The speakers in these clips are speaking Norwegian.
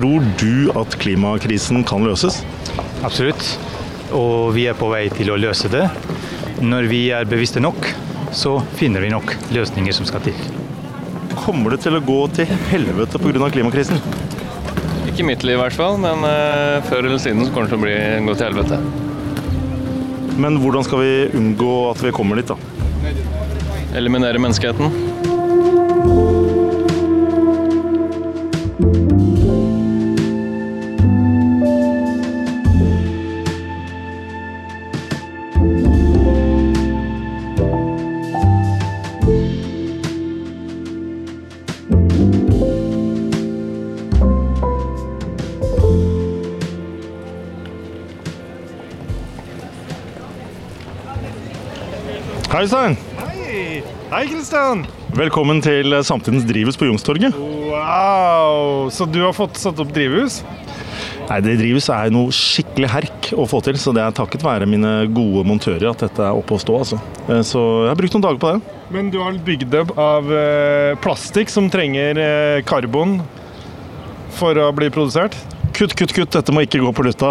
Tror du at klimakrisen kan løses? Absolutt. Og vi er på vei til å løse det. Når vi er bevisste nok, så finner vi nok løsninger som skal til. Kommer det til å gå til helvete pga. klimakrisen? Ikke mitt liv i hvert fall, men uh, før eller siden så kommer det til å bli, gå til helvete. Men hvordan skal vi unngå at vi kommer dit, da? Eliminere menneskeheten. Hei, Stein. Hei! Hei, Kristian! Velkommen til Samtidens drivhus på Youngstorget. Wow! Så du har fått satt opp drivhus? Nei, det drivhuset er noe skikkelig herk å få til, så det er takket være mine gode montører at dette er oppe å stå. altså. Eh, så jeg har brukt noen dager på det. Men du har bygd det av eh, plastikk som trenger eh, karbon for å bli produsert? Kutt, kutt, kutt, dette må ikke gå på lufta.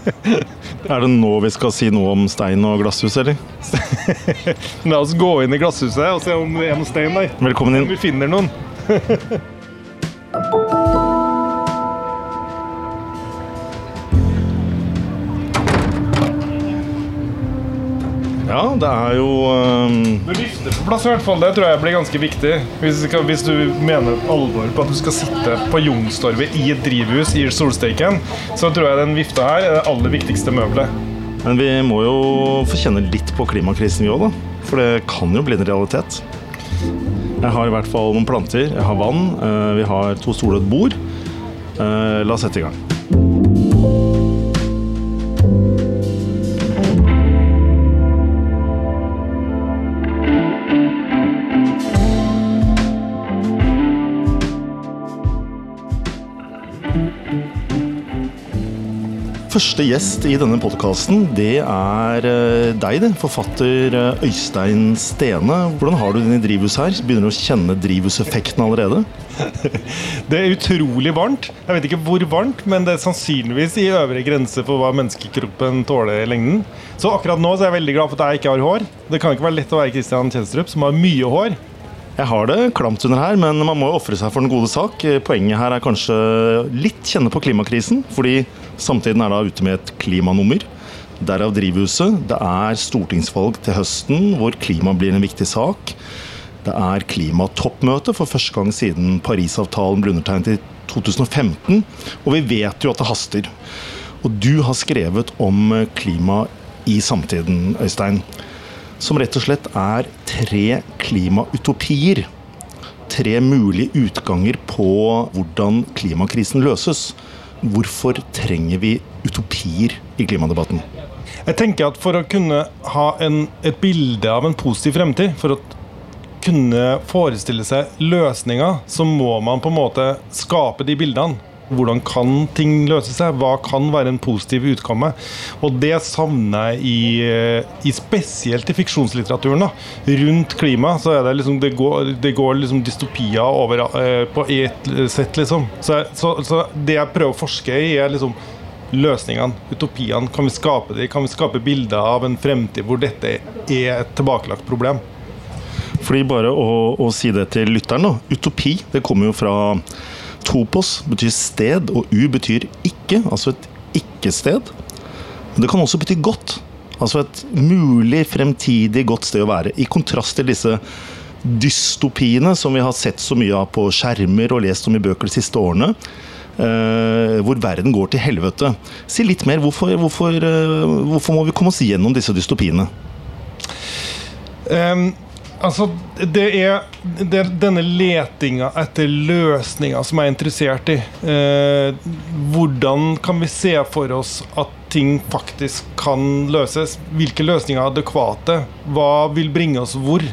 er det nå vi skal si noe om stein og glasshus, eller? La oss gå inn i glasshuset og se om det noen stein der. Velkommen Om vi finner noen. Ja, det er jo um, på plass i hvert fall, det tror jeg blir ganske viktig. Hvis, hvis du mener alvor på at du skal sitte på Youngstorget i et drivhus i solsteiken, så tror jeg den vifta her er det aller viktigste møbelet. Men vi må jo få kjenne litt på klimakrisen vi òg, da. For det kan jo bli en realitet. Jeg har i hvert fall noen planter, jeg har vann, eh, vi har to stoler og et bord. Eh, La oss sette i gang. Første gjest i denne podkasten, det er eh, deg, det. Forfatter eh, Øystein Stene. Hvordan har du det i drivhuset her? Begynner du å kjenne drivhuseffekten allerede? Det er utrolig varmt. Jeg vet ikke hvor varmt, men det er sannsynligvis i øvre grense for hva menneskekroppen tåler i lengden. Så akkurat nå så er jeg veldig glad for at jeg ikke har hår. Det kan ikke være lett å være Christian Kjelstrup, som har mye hår. Jeg har det klamt under her, men man må jo ofre seg for den gode sak. Poenget her er kanskje litt kjenne på klimakrisen, fordi samtiden er da ute med et klimanummer. Derav drivhuset. Det er stortingsvalg til høsten hvor klima blir en viktig sak. Det er klimatoppmøte for første gang siden Parisavtalen ble undertegnet i 2015. Og vi vet jo at det haster. Og du har skrevet om klima i samtiden, Øystein som rett og slett er tre klimautopier. Tre mulige utganger på hvordan klimakrisen løses. Hvorfor trenger vi utopier i klimadebatten? Jeg tenker at For å kunne ha en, et bilde av en positiv fremtid, for å kunne forestille seg løsninger, så må man på en måte skape de bildene. Hvordan kan ting løse seg? Hva kan være en positiv utkomme? Og det savner jeg i, eh, i spesielt i fiksjonslitteraturen. da. Rundt klima så er det liksom det går, det går liksom dystopier over eh, på ett sett, liksom. Så, så, så det jeg prøver å forske i, er liksom løsningene, utopiene. Kan vi skape de? Kan vi skape bilder av en fremtid hvor dette er et tilbakelagt problem? Fordi bare å, å si det til lytteren, da. Utopi det kommer jo fra topos, betyr sted, og u betyr ikke, altså et ikke-sted. Det kan også bety godt. Altså et mulig fremtidig godt sted å være. I kontrast til disse dystopiene som vi har sett så mye av på skjermer og lest om i bøker de siste årene. Uh, hvor verden går til helvete. Si litt mer. Hvorfor, hvorfor, uh, hvorfor må vi komme oss gjennom disse dystopiene? Ehm, altså, det er, det er denne letinga etter løsninger som jeg er interessert i. Eh, hvordan kan vi se for oss at ting faktisk kan løses? Hvilke løsninger er adekvate? Hva vil bringe oss hvor?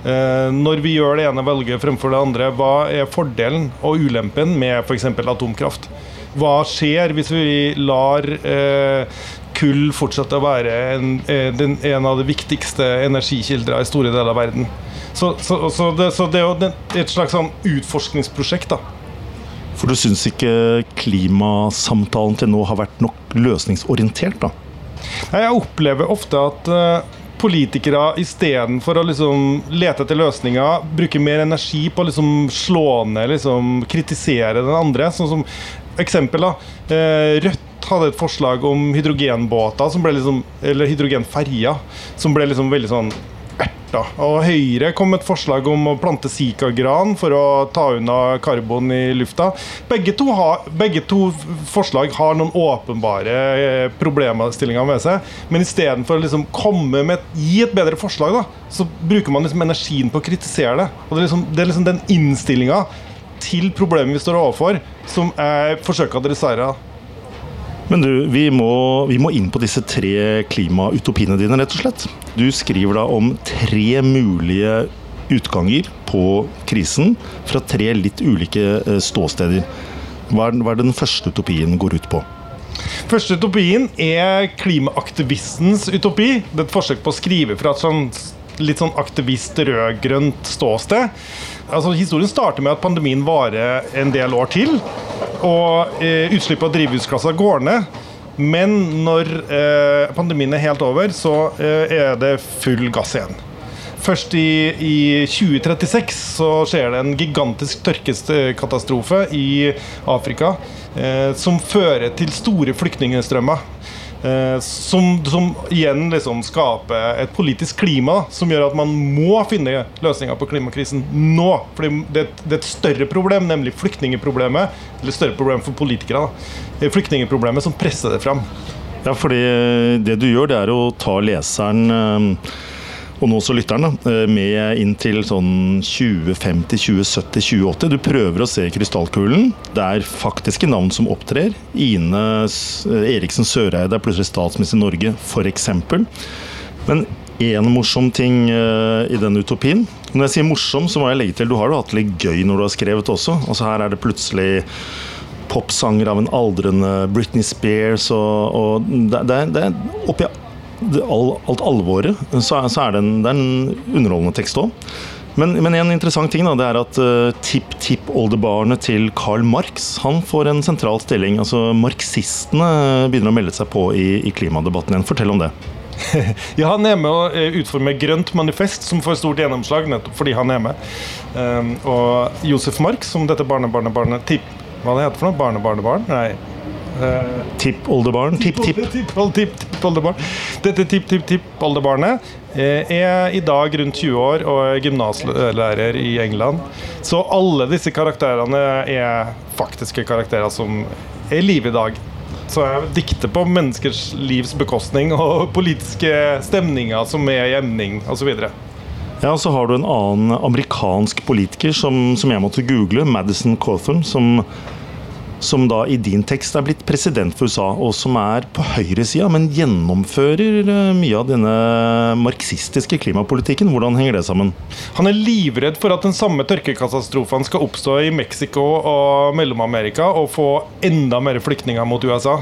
Eh, når vi gjør det ene velget fremfor det andre, hva er fordelen og ulempen med f.eks. atomkraft? Hva skjer hvis vi lar eh, kull fortsatt å være en, en, en av de viktigste energikildene i store deler av verden? Så, så, så, det, så det er jo et slags sånn utforskningsprosjekt. da For du syns ikke klimasamtalen til nå har vært nok løsningsorientert, da? Nei, Jeg opplever ofte at uh, politikere istedenfor å liksom lete etter løsninger, bruker mer energi på å liksom slå ned, liksom kritisere den andre. Sånn som eksempel, da. Uh, Rødt hadde et forslag om hydrogenbåter, liksom, eller hydrogenferjer, som ble liksom veldig sånn erta. Og Høyre kom med et forslag om å plante sikagran for å ta unna karbon i lufta. Begge to, har, begge to forslag har noen åpenbare eh, problemstillinger med seg. Men istedenfor å liksom komme med gi et bedre forslag, da, så bruker man liksom energien på å kritisere det. Og Det er liksom, det er liksom den innstillinga til problemet vi står overfor, som jeg forsøker å adressere. Men du, vi må, vi må inn på disse tre klimautopiene dine, rett og slett. Du skriver da om tre mulige utganger på krisen fra tre litt ulike eh, ståsteder. Hva er, hva er den første utopien går ut på? Første utopien er klimaaktivistens utopi. Det er et forsøk på å skrive fra et sånn litt sånn aktivist-rød-grønt ståsted. Altså, historien starter med at pandemien varer en del år til, og eh, utslipp av drivhusgasser går ned. Men når eh, pandemien er helt over, så eh, er det full gass igjen. Først i, i 2036 så skjer det en gigantisk tørkekatastrofe i Afrika eh, som fører til store flyktningstrømmer. Eh, som, som, igjen liksom skaper et politisk klima som gjør at man må finne løsninger på klimakrisen nå. Fordi det, det, er et større problem, nemlig flyktningeproblemet. Eller større problem for politikere. Da. Flyktningeproblemet som presser det fram. Ja, fordi det du gjør, det er å ta leseren eh, og nå også lytteren, med inn til sånn 2050, 2070, 2080. Du prøver å se krystallkulen. Det er faktiske navn som opptrer. Ine Eriksen Søreide er plutselig statsminister i Norge, f.eks. Men én morsom ting i den utopien Når jeg sier morsom, så må jeg legge til du har jo hatt det litt gøy når du har skrevet også. Altså Her er det plutselig popsanger av en aldrende Britney Spears, og, og det, det, det er oppi alt alvoret, så, så er det en, det er en underholdende tekst òg. Men, men, en interessant ting da, det er at uh, tipp-tipp-oldebarnet til Karl Marx han får en sentral stilling. Altså Marxistene begynner å melde seg på i, i klimadebatten igjen. Fortell om det. ja, Han er med å eh, utforme Grønt manifest, som får stort gjennomslag nettopp fordi han er med. Um, og Josef Marx, som dette barnebarnebarnet tipp... Hva det heter for noe? Barnebarnebarn? Nei. Uh, Tippoldebarn? Tipp-tipp. Tippoldebarn. Dette tipp-tipp-tipp-oldebarnet er i dag rundt 20 år og er gymnaslærer i England. Så alle disse karakterene er faktiske karakterer som er i live i dag. Så jeg dikter på menneskers livs bekostning og politiske stemninger som er i emning osv. Ja, så har du en annen amerikansk politiker som, som jeg måtte google, Madison Cawthorn, som som da i din tekst er blitt president for USA, og som er på høyresida, men gjennomfører eh, mye av denne marxistiske klimapolitikken. Hvordan henger det sammen? Han er livredd for at den samme tørkekatastrofen skal oppstå i Mexico og Mellom-Amerika og få enda mer flyktninger mot USA.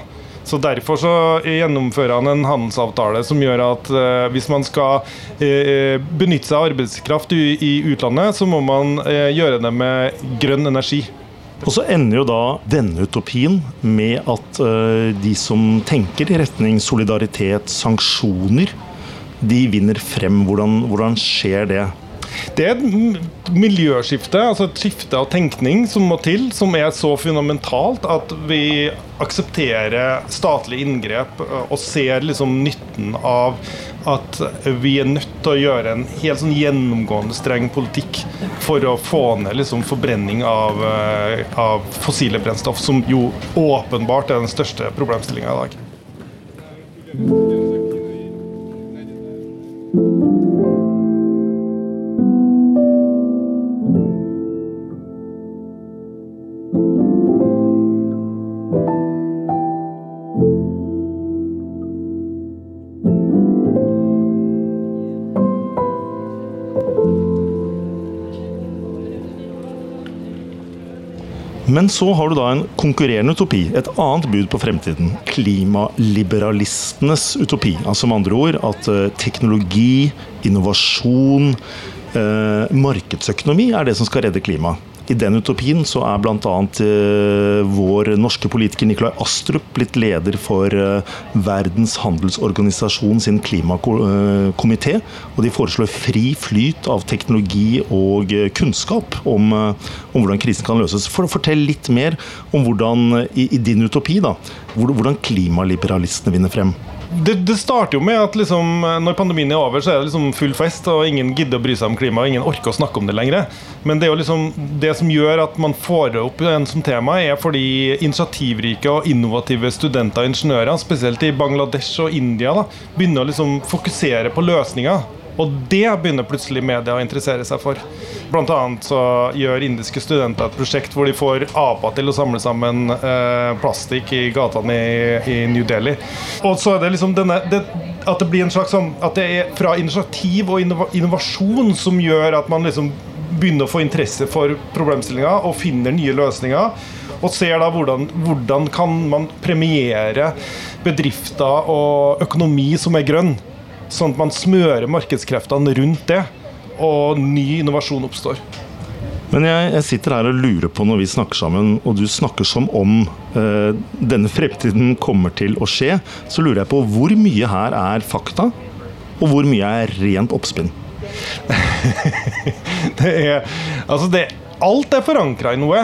Så Derfor så gjennomfører han en handelsavtale som gjør at eh, hvis man skal eh, benytte seg av arbeidskraft i, i utlandet, så må man eh, gjøre det med grønn energi. Og så ender jo da denne utopien med at uh, de som tenker i retning solidaritet, sanksjoner, de vinner frem. Hvordan, hvordan skjer det? Det er et miljøskifte, altså et skifte av tenkning som må til, som er så fundamentalt at vi aksepterer statlige inngrep og ser liksom nytten av at vi er nødt til å gjøre en helt sånn gjennomgående streng politikk for å få ned liksom forbrenning av, eh, av fossile brennstoff, som jo åpenbart er den største problemstillinga i dag. Men så har du da en konkurrerende utopi, et annet bud på fremtiden. Klimaliberalistenes utopi. Altså med andre ord at uh, teknologi, innovasjon, uh, markedsøkonomi er det som skal redde klimaet. I den utopien så er bl.a. Uh, vår norske politiker Nikolai Astrup blitt leder for uh, Verdens handelsorganisasjon sin klimakomité. Og de foreslår fri flyt av teknologi og kunnskap om, om hvordan krisen kan løses. For å fortelle litt mer om hvordan, i, i din utopi, da, hvordan klimaliberalistene vinner frem det, det, starter jo med at liksom, når pandemien er over, så er det liksom full fest, og ingen gidder å bry seg om klima, og ingen orker å snakke om det lenger. Men det, liksom, det som gjør at man får opp en som tema, er fordi initiativrike og innovative studenter og ingeniører, spesielt i Bangladesh og India, da, begynner å liksom fokusere på løsninger og det begynner plutselig media å interessere seg for. Blant annet så gjør indiske studenter et prosjekt hvor de får apa til å samle sammen eh, plastikk i gatene i, i, New Delhi. Og så er det liksom denne det, At det blir en slags sånn At det er fra initiativ og innovasjon som gjør at man liksom begynner å få interesse for problemstillinga og finner nye løsninger. Og ser da hvordan, hvordan kan man premiere bedrifter og økonomi som er grønn. Sånn at man smører markedskreftene rundt det, og ny innovasjon oppstår. Men jeg, jeg, sitter her og lurer på når vi snakker sammen, og du snakker som om eh, denne fremtiden kommer til å skje, så lurer jeg på hvor mye her er fakta, og hvor mye er rent oppspinn? det er Altså, det, alt er forankra i noe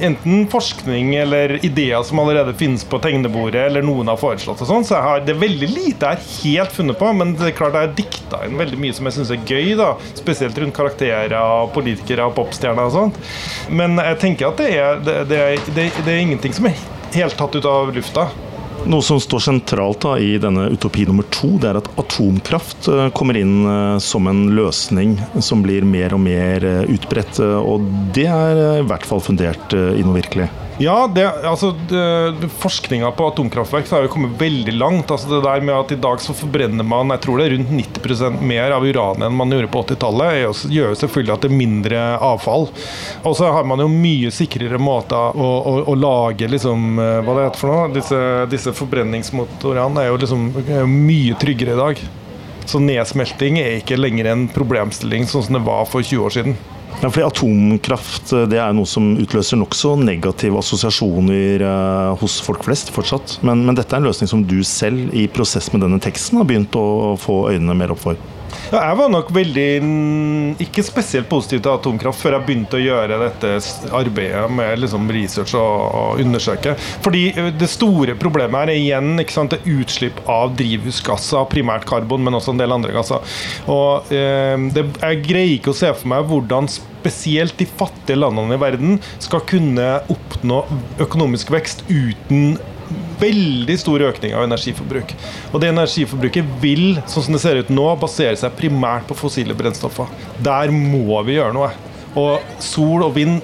enten forskning eller ideer som allerede finnes på tegnebordet, eller noen har foreslått og sånn, så har, det er veldig lite jeg har helt funnet på, men det er klart jeg har dikta inn veldig mye som jeg syns er gøy, da. Spesielt rundt karakterer, og politikere og popstjerner og sånt. Men jeg tenker at det er, det, det, det, det er ingenting som er helt tatt ut av lufta. Noe som står sentralt da, i denne utopi nummer to, det er at atomkraft eh, kommer inn eh, som en løsning som blir mer og mer eh, utbredt. Og det er i hvert fall fundert i noe virkelig. Ja, det, altså, forskninga på atomkraftverk har jo kommet veldig langt. Altså det der med at I dag så forbrenner man jeg tror det er rundt 90 mer av uran enn man gjorde på 80-tallet. gjør selvfølgelig at det er mindre avfall. Og så har man jo mye sikrere måter å, å, å lage liksom, eh, hva det heter for noe. Disse, disse forbrenningsmotorene er jo liksom mye tryggere i dag. Så nedsmelting er ikke lenger en problemstilling sånn som det var for 20 år siden. Ja, fordi Atomkraft eh, det er noe som utløser nokså negative assosiasjoner eh, hos folk flest fortsatt. Men, men, dette er en løsning som du selv i prosess med denne teksten har begynt å få øynene mer opp for? Ja, jeg var nok veldig ikke spesielt positiv til atomkraft før jeg begynte å gjøre dette arbeidet med liksom research og, og, undersøke. Fordi det store problemet her er igjen ikke sant, det utslipp av drivhusgasser, primært karbon, men også en del andre gasser. Og eh, det, Jeg greier ikke å se for meg hvordan spesielt de fattige landene i verden skal kunne oppnå økonomisk vekst uten veldig stor økning av energiforbruk. Og det energiforbruket vil, sånn som det ser ut nå, basere seg primært på fossile brennstoffer. Der må vi gjøre noe. Og sol og vind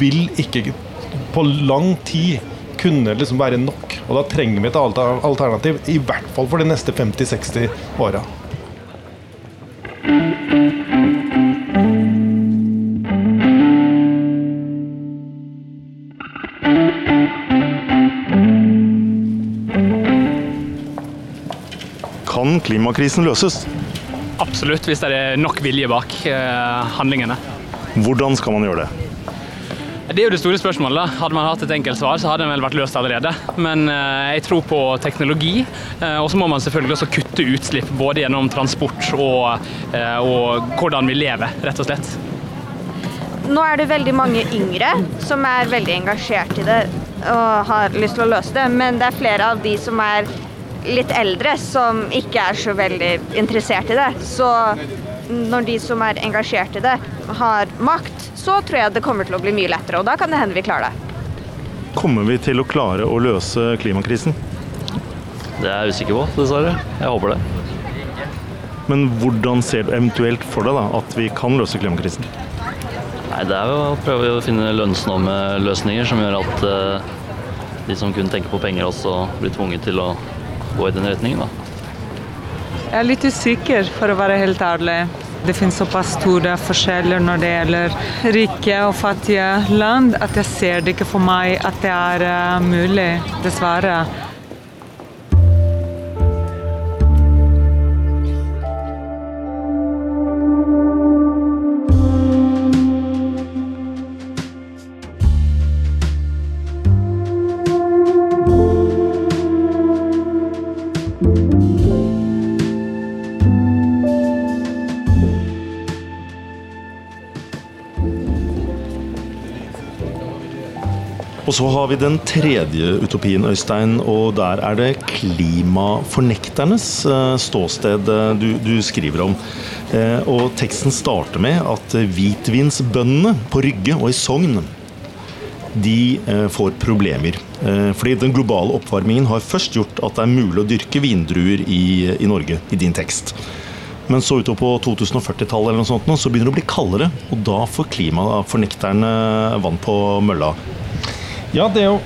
vil ikke på lang tid kunne liksom være nok. Og da trenger vi et alternativ, i hvert fall for de neste 50-60 åra. Klimakrisen løses? Absolutt, hvis det er nok vilje bak eh, handlingene. Hvordan skal man gjøre det? Det er jo det store spørsmålet. da. Hadde man hatt et enkelt svar, så hadde den vel vært løst allerede. Men eh, jeg tror på teknologi. Eh, og så må man selvfølgelig også kutte utslipp, både gjennom transport og, eh, og hvordan vi lever, rett og slett. Nå er det veldig mange yngre som er veldig engasjert i det og har lyst til å løse det, men det er flere av de som er litt eldre som ikke er så veldig interessert i det. Så når de som er engasjert i det, har makt, så tror jeg det kommer til å bli mye lettere. Og da kan det hende vi klarer det. Kommer vi til å klare å løse klimakrisen? Det er jeg usikker på, dessverre. Jeg håper det. Men hvordan ser du eventuelt for deg da, at vi kan løse klimakrisen? Nei, Det er jo å prøve å finne lønnsomme løsninger som gjør at uh, de som kun tenker på penger, også blir tvunget til å gå i den retningen. da. Jeg er litt usikker, for å være helt ærlig. Det finnes såpass store forskjeller når det gjelder rike og fattige land, at jeg ser det ikke for meg at det er uh, mulig, dessverre. Og så har vi den tredje utopien, Øystein, og der er det klimafornekternes eh, ståsted eh, du, du skriver om. Eh, og teksten starter med at hvitvinsbøndene på Rygge og i Sogn de får problemer. Fordi den globale oppvarmingen har først gjort at det er mulig å dyrke vindruer i, i Norge, i din tekst. Men så utover på 2040-tallet eller noe sånt, så begynner det å bli kaldere. Og da får klimafornekterne vann på mølla. Ja, det er jo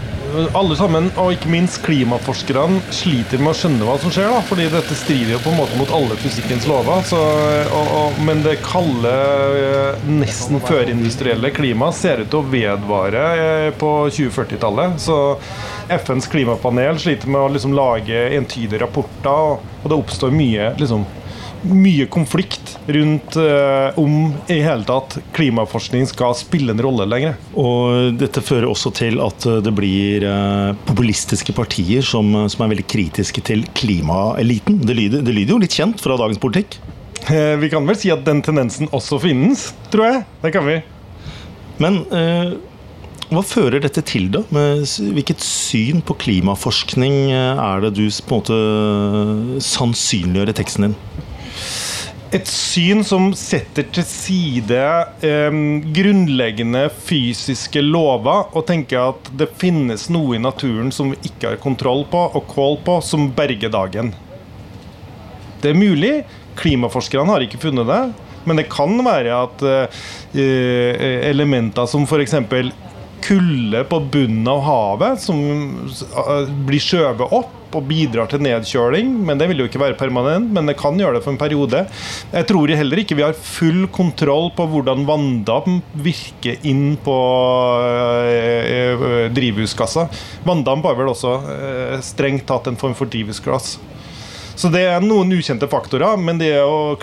alle sammen, og ikke minst klimaforskerne, sliter med å skjønne hva som skjer. da, fordi dette strider jo på en måte mot alle fysikkens lover. Så, og, og, men det kalde, eh, nesten førindustrielle klimaet ser ut til å vedvare eh, på 2040-tallet. Så FNs klimapanel sliter med å liksom lage entydige rapporter, og det oppstår mye liksom, mye konflikt rundt eh, om i hele tatt klimaforskning skal spille en rolle lenger. Og dette fører også til at det blir eh, populistiske partier som, som, er veldig kritiske til klimaeliten. Det lyder, det lyder jo litt kjent fra dagens politikk? Eh, vi kan vel si at den tendensen også finnes, tror jeg. Det kan vi. Men hva fører dette til, da? Med hvilket syn på klimaforskning er det du på en måte sannsynliggjør i teksten din? Et syn som setter til side eh, grunnleggende fysiske lover, og tenker at det finnes noe i naturen som vi ikke har kontroll på og kål på, som berger dagen. Det er mulig. Klimaforskerne har ikke funnet det. Men det kan være at eh, elementer som f.eks. kulde på bunnen av havet, som eh, blir skjøvet opp og bidrar til nedkjøling. Men det vil jo ikke være permanent, men det kan gjøre det for en periode. Jeg tror heller ikke vi har full kontroll på hvordan vanndamp virker inn på øh, drivhuskassa. Vanndamp er vel også strengt tatt en form for drivhusgass. Så det er noen ukjente faktorer, men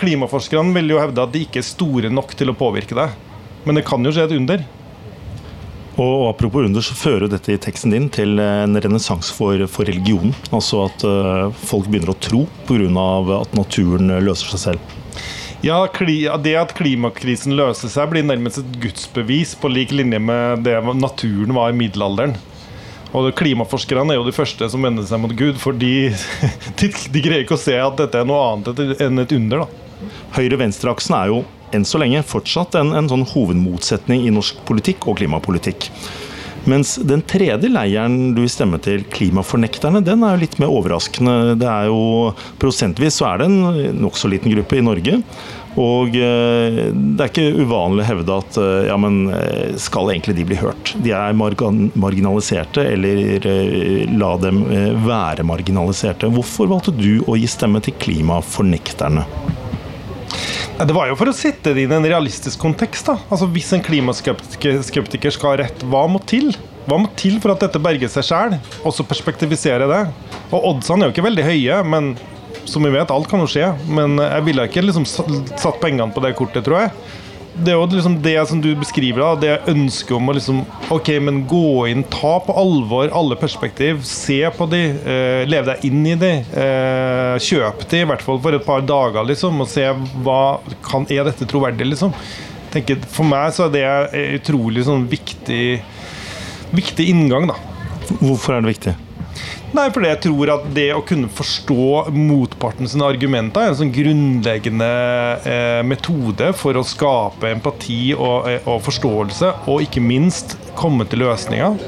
klimaforskerne vil jo hevde at de ikke er store nok til å påvirke det. Men det kan jo skje et under. Og Apropos under, så fører dette i teksten din til en renessanse for, for religionen. Altså at uh, folk begynner å tro pga. at naturen løser seg selv. Ja, Det at klimakrisen løser seg, blir nærmest et gudsbevis på lik linje med det naturen var i middelalderen. Og Klimaforskerne er jo de første som vender seg mot Gud, for de, de, de greier ikke å se at dette er noe annet enn et under. da. Høyre-venstre-aksen er jo enn så lenge fortsatt en, en sånn hovedmotsetning i norsk politikk og klimapolitikk. Mens den tredje leiren du stemmer til, klimafornekterne, den er jo litt mer overraskende. Det er jo Prosentvis så er det en nokså liten gruppe i Norge. Og eh, det er ikke uvanlig å hevde at eh, ja, men eh, skal egentlig de bli hørt? De er marginaliserte, eller la dem være marginaliserte. Hvorfor valgte du å gi stemme til klimafornekterne? Det var jo for å sette det inn i en realistisk kontekst. da. Altså Hvis en klimaskeptiker skal ha rett, hva må til? Hva må til for at dette berger seg sjæl? Også perspektivisere det. Og oddsene er jo ikke veldig høye, men som vi vet, alt kan jo skje. Men jeg ville ikke liksom satt pengene på det kortet, tror jeg det er jo liksom det som du beskriver, da, det ønsket om å liksom Ok, men gå inn, ta på alvor alle perspektiv. Se på de, eh, leve deg inn i de. Eh, kjøp de, i hvert fall for et par dager, liksom, og se hva kan, Er dette troverdig, liksom? Tenker, for meg så er det utrolig sånn viktig, viktig inngang, da. Hvorfor er det viktig? Nei, fordi jeg tror at det å kunne forstå motparten sine argumenter er en sånn grunnleggende eh, metode for å skape empati og, eh, og, forståelse, og ikke minst komme til løsninger.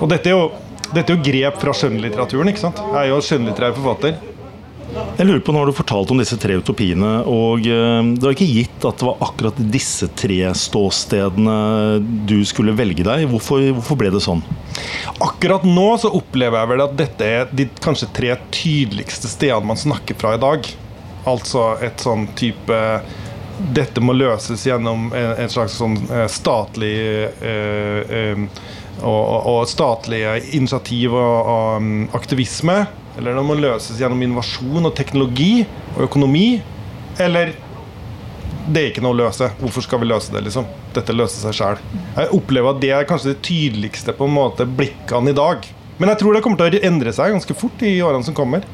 Og dette er jo, dette er jo grep fra skjønnlitteraturen. ikke sant? Jeg er jo skjønnlitterær forfatter. Jeg lurer på, Nå har du fortalt om disse tre utopiene, og eh, det var ikke gitt at det var akkurat disse tre ståstedene du skulle velge deg. Hvorfor, hvorfor ble det sånn? Akkurat nå så opplever jeg vel at dette er de kanskje tre tydeligste stedene man snakker fra i dag. Altså et sånn type Dette må løses gjennom en, slags sånn eh, statlig øh, øh, og, og, statlige initiativ og, og mm, aktivisme. Eller det må løses gjennom innovasjon og teknologi og økonomi. Eller det er ikke noe å løse. Hvorfor skal vi løse det? liksom? Dette løser seg sjæl. Jeg opplever at det er kanskje det tydeligste på en måte blikkene i dag. Men jeg tror det kommer til å endre seg ganske fort i årene som kommer.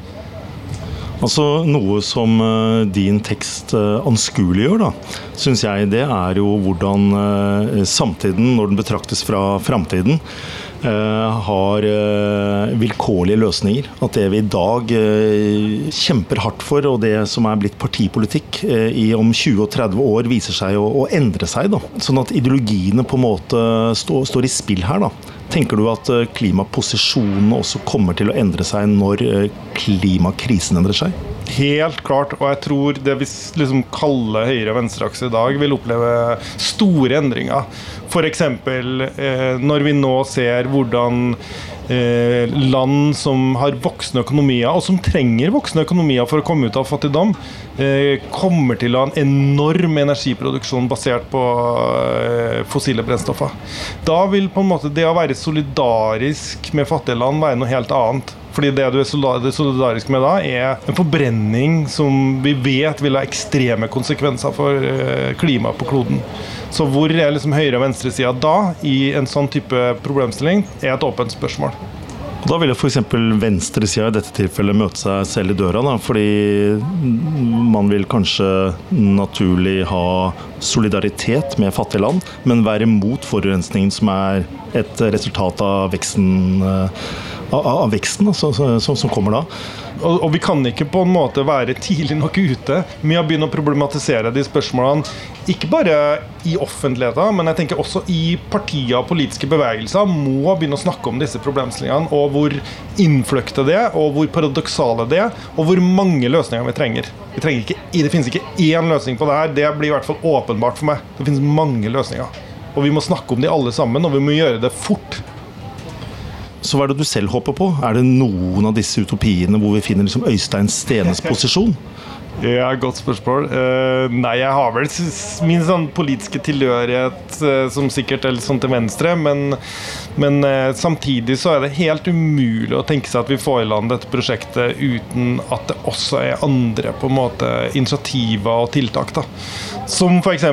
Altså Noe som uh, din tekst uh, anskueliggjør, da, syns jeg, det er jo hvordan uh, samtiden, når den betraktes fra framtiden, har vilkårlige løsninger. At det vi i dag kjemper hardt for, og det som er blitt partipolitikk i om 20 og 30 år, viser seg å, endre seg. Da. Sånn at ideologiene på en måte stå, står i spill her. da. Tenker du at eh, klimaposisjonene også kommer til å endre seg når eh, klimakrisen endrer seg? Helt klart, og jeg tror det vi liksom kaller høyre- og venstreakse i dag, vil oppleve store endringer. F.eks. Eh, når vi nå ser hvordan Eh, land som har voksne økonomier, og som trenger voksne økonomier for å komme ut av fattigdom, eh, kommer til å ha en enorm energiproduksjon basert på eh, fossile brennstoffer. Da vil på en måte det å være solidarisk med fattige land være noe helt annet. Fordi det du er solidarisk med da, er en forbrenning som vi vet vil ha ekstreme konsekvenser for klimaet på kloden. Så hvor er liksom høyre- og venstresida da, i en sånn type problemstilling, er et åpent spørsmål. Da vil f.eks. venstresida i dette tilfellet møte seg selv i døra. Da, fordi man vil kanskje naturlig ha solidaritet med fattige land, men være imot forurensningen som er et resultat av veksten, eh, av veksten altså, som, som kommer da. Og, og, vi kan ikke på en måte være tidlig nok ute med å begynne å problematisere de spørsmålene. Ikke bare i offentligheten, men jeg tenker også i partier og politiske bevegelser må begynne å snakke om disse problemstillingene, og hvor innfløkte det er, og hvor paradoksale det er, og hvor mange løsninger vi trenger. Vi trenger ikke, det finnes ikke én løsning på det her. Det blir i hvert fall åpenbart for meg. Det finnes mange løsninger. Og vi må snakke om de alle sammen, og vi må gjøre det fort. Så hva er det du selv håper på? Er det noen av disse utopiene hvor vi finner liksom Øystein Stenes posisjon? Ja, Godt spørsmål. Uh, nei, jeg har vel min sånn politiske tilhørighet uh, som sikkert er litt sånn til venstre, men, men uh, samtidig så er det helt umulig å tenke seg at vi får i land dette prosjektet uten at det også er andre på en måte initiativer og tiltak. da. Som f.eks.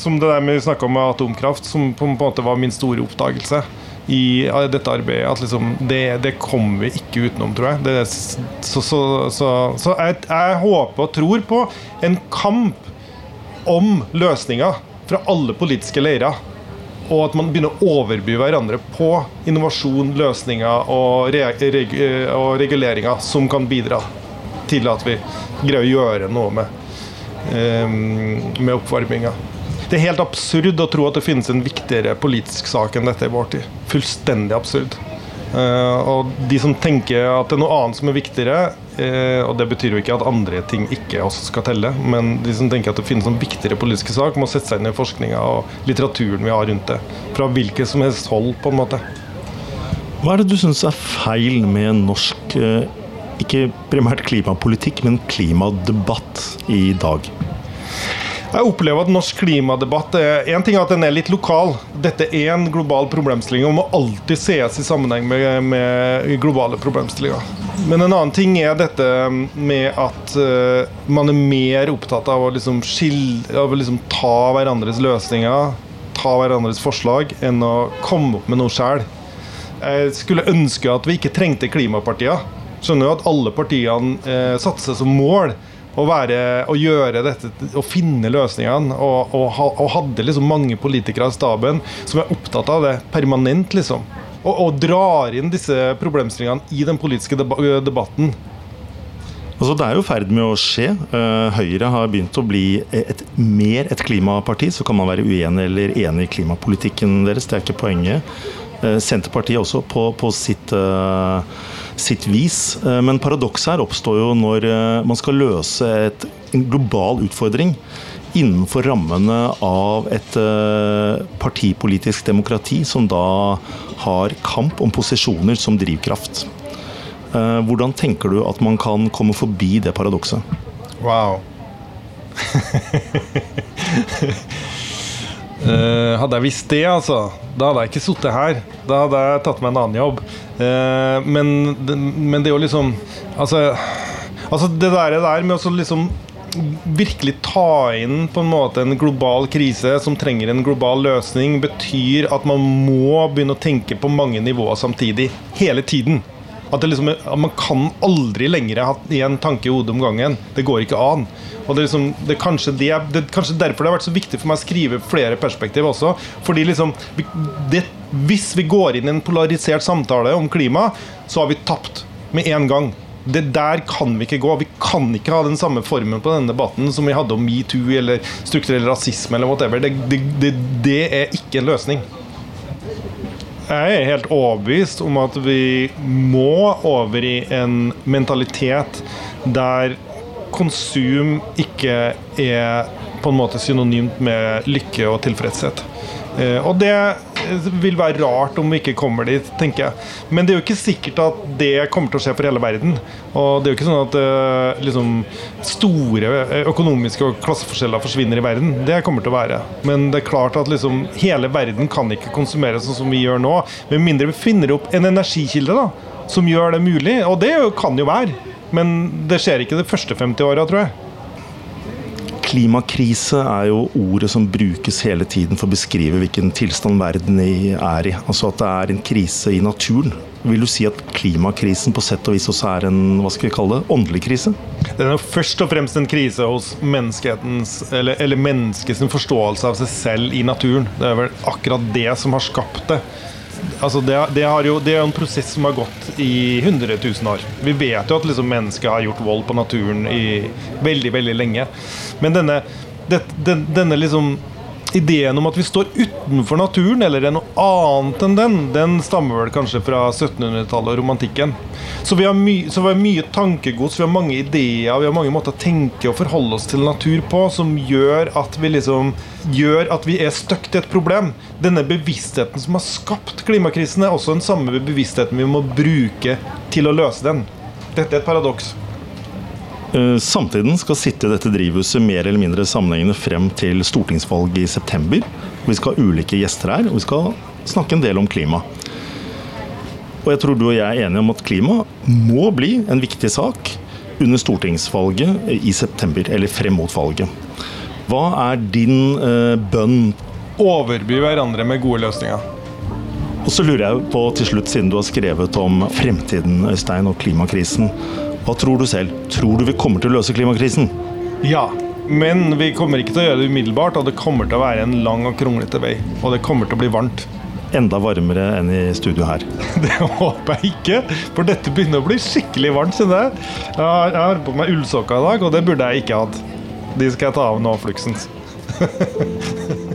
som det der vi snakka om med atomkraft, som på en måte var min store oppdagelse i dette arbeidet at liksom, det, det, kommer vi ikke utenom, tror jeg. Det, så, så, så, så jeg, jeg, håper og tror på en kamp om løsninger fra alle politiske leirer. Og at man begynner å overby hverandre på innovasjon, løsninger og, reg, og reguleringer som kan bidra til at vi greier å gjøre noe med, um, med oppvarminga. Det er helt absurd å tro at det finnes en viktigere politisk sak enn dette i vår tid. Fullstendig absurd. Uh, og de som tenker at det er noe annet som er viktigere, uh, og det betyr jo ikke at andre ting ikke også skal telle, men de som tenker at det finnes en viktigere politisk sak, må sette seg inn i forskninga og litteraturen vi har rundt det. Fra hvilket som helst hold, på en måte. Hva er det du syns er feil med norsk, uh, ikke primært klimapolitikk, men klimadebatt i dag? Jeg opplever at norsk klimadebatt En ting er at den er litt lokal. Dette er en global problemstilling og må alltid ses i sammenheng med, med globale problemstillinger. Men en annen ting er dette med at uh, man er mer opptatt av å liksom, skille, av å liksom ta hverandres løsninger, ta hverandres forslag, enn å komme opp med noe sjøl. Jeg skulle ønske at vi ikke trengte klimapartier. Skjønner jo at alle partiene eh, satte seg som mål å, være, å gjøre dette, å finne løsningene. Og, og, og, hadde liksom mange politikere i staben som er opptatt av det permanent, liksom. Og, og drar inn disse problemstillingene i den politiske debatten. Altså, det er jo i ferd med å skje. Uh, Høyre har begynt å bli et, mer et klimaparti. Så kan man være uenig eller enig i klimapolitikken deres, det er ikke poenget. Uh, Senterpartiet også på, på sitt uh, sitt vis. Eh, men paradokset her oppstår jo når eh, man skal løse et, en global utfordring innenfor rammene av et eh, partipolitisk demokrati som da har kamp om posisjoner som drivkraft. Hvordan tenker du at man kan komme forbi det paradokset? Wow. Uh, hadde jeg visst det, altså, da hadde jeg ikke sittet her. Da hadde jeg tatt meg en annen jobb. Uh, men, men, det er jo liksom Altså, altså det der, der med å liksom virkelig ta inn på en måte en global krise som trenger en global løsning, betyr at man må begynne å tenke på mange nivåer samtidig. Hele tiden. At, liksom, at man kan aldri lenger ha én tanke i hodet om gangen. Det går ikke an. Og det er, liksom, det, er kanskje det, det er kanskje derfor det har vært så viktig for meg å skrive flere perspektiv også. Fordi liksom det, Hvis vi går inn i en polarisert samtale om klima, så har vi tapt med en gang. Det der kan vi ikke gå. Vi kan ikke ha den samme formen på denne debatten som vi hadde om metoo eller strukturell rasisme eller whatever. Det, det er ikke en løsning. Jeg er helt overbevist om at vi må over i en mentalitet der konsum ikke er på en måte synonymt med lykke og tilfredshet. Eh, og det vil være rart om vi ikke kommer dit, tenker jeg. Men det er jo ikke sikkert at det kommer til å skje for hele verden. Og det er jo ikke sånn at uh, liksom, store økonomiske og klasseforskjeller forsvinner i verden. Det kommer til å være. Men det er klart at liksom, hele verden kan ikke konsumere sånn som vi gjør nå. Med mindre vi finner opp en energikilde da, som gjør det mulig. Og det kan jo være. Men det skjer ikke de første 50 åra, tror jeg. Klimakrise er jo ordet som brukes hele tiden for å beskrive hvilken tilstand verden er i. Altså at det er en krise i naturen. Vil du si at klimakrisen på sett og vis også er en hva skal vi kalle det, åndelig krise? Den er først og fremst en krise hos menneskehetens, eller, eller menneskets forståelse av seg selv i naturen. Det er vel akkurat det som har skapt det altså det, det, jo, det, er jo en prosess som har gått i 100 000 år. Vi vet jo at liksom mennesket har gjort vold på naturen i veldig, veldig lenge. Men denne, det, den, denne liksom ideen om at vi står utenfor naturen, eller er noe annet enn den, den stammer vel kanskje fra 1700-tallet og romantikken. Så vi, har så vi har mye tankegods, vi har mange ideer, vi har mange måter å tenke og forholde oss til natur på som gjør at vi liksom gjør at vi er stuck til et problem. Denne bevisstheten som har skapt klimakrisen, er også den samme bevisstheten vi må bruke til å løse den. Dette er et paradoks. Eh, samtiden skal sitte i dette drivhuset mer eller mindre sammenhengende frem til stortingsvalget i september. Vi skal ha ulike gjester her, og vi skal snakke en del om klima. Og jeg tror du og jeg er enige om at klima må bli en viktig sak under stortingsvalget i september, eller frem mot valget. Hva er din eh, bønn? Overby hverandre med gode løsninger. Og så lurer jeg på til slutt, siden du har skrevet om fremtiden Øystein, og klimakrisen. Hva tror du selv? Tror du vi kommer til å løse klimakrisen? Ja, men vi kommer ikke til å gjøre det umiddelbart, og det kommer til å være en lang og kronglete vei. Og det kommer til å bli varmt. Enda varmere enn i studio her. Det håper jeg ikke, for dette begynner å bli skikkelig varmt. kjenner Jeg Jeg har på meg ullsokker i dag, og det burde jeg ikke hatt. De skal jeg ta av nå, fluksens.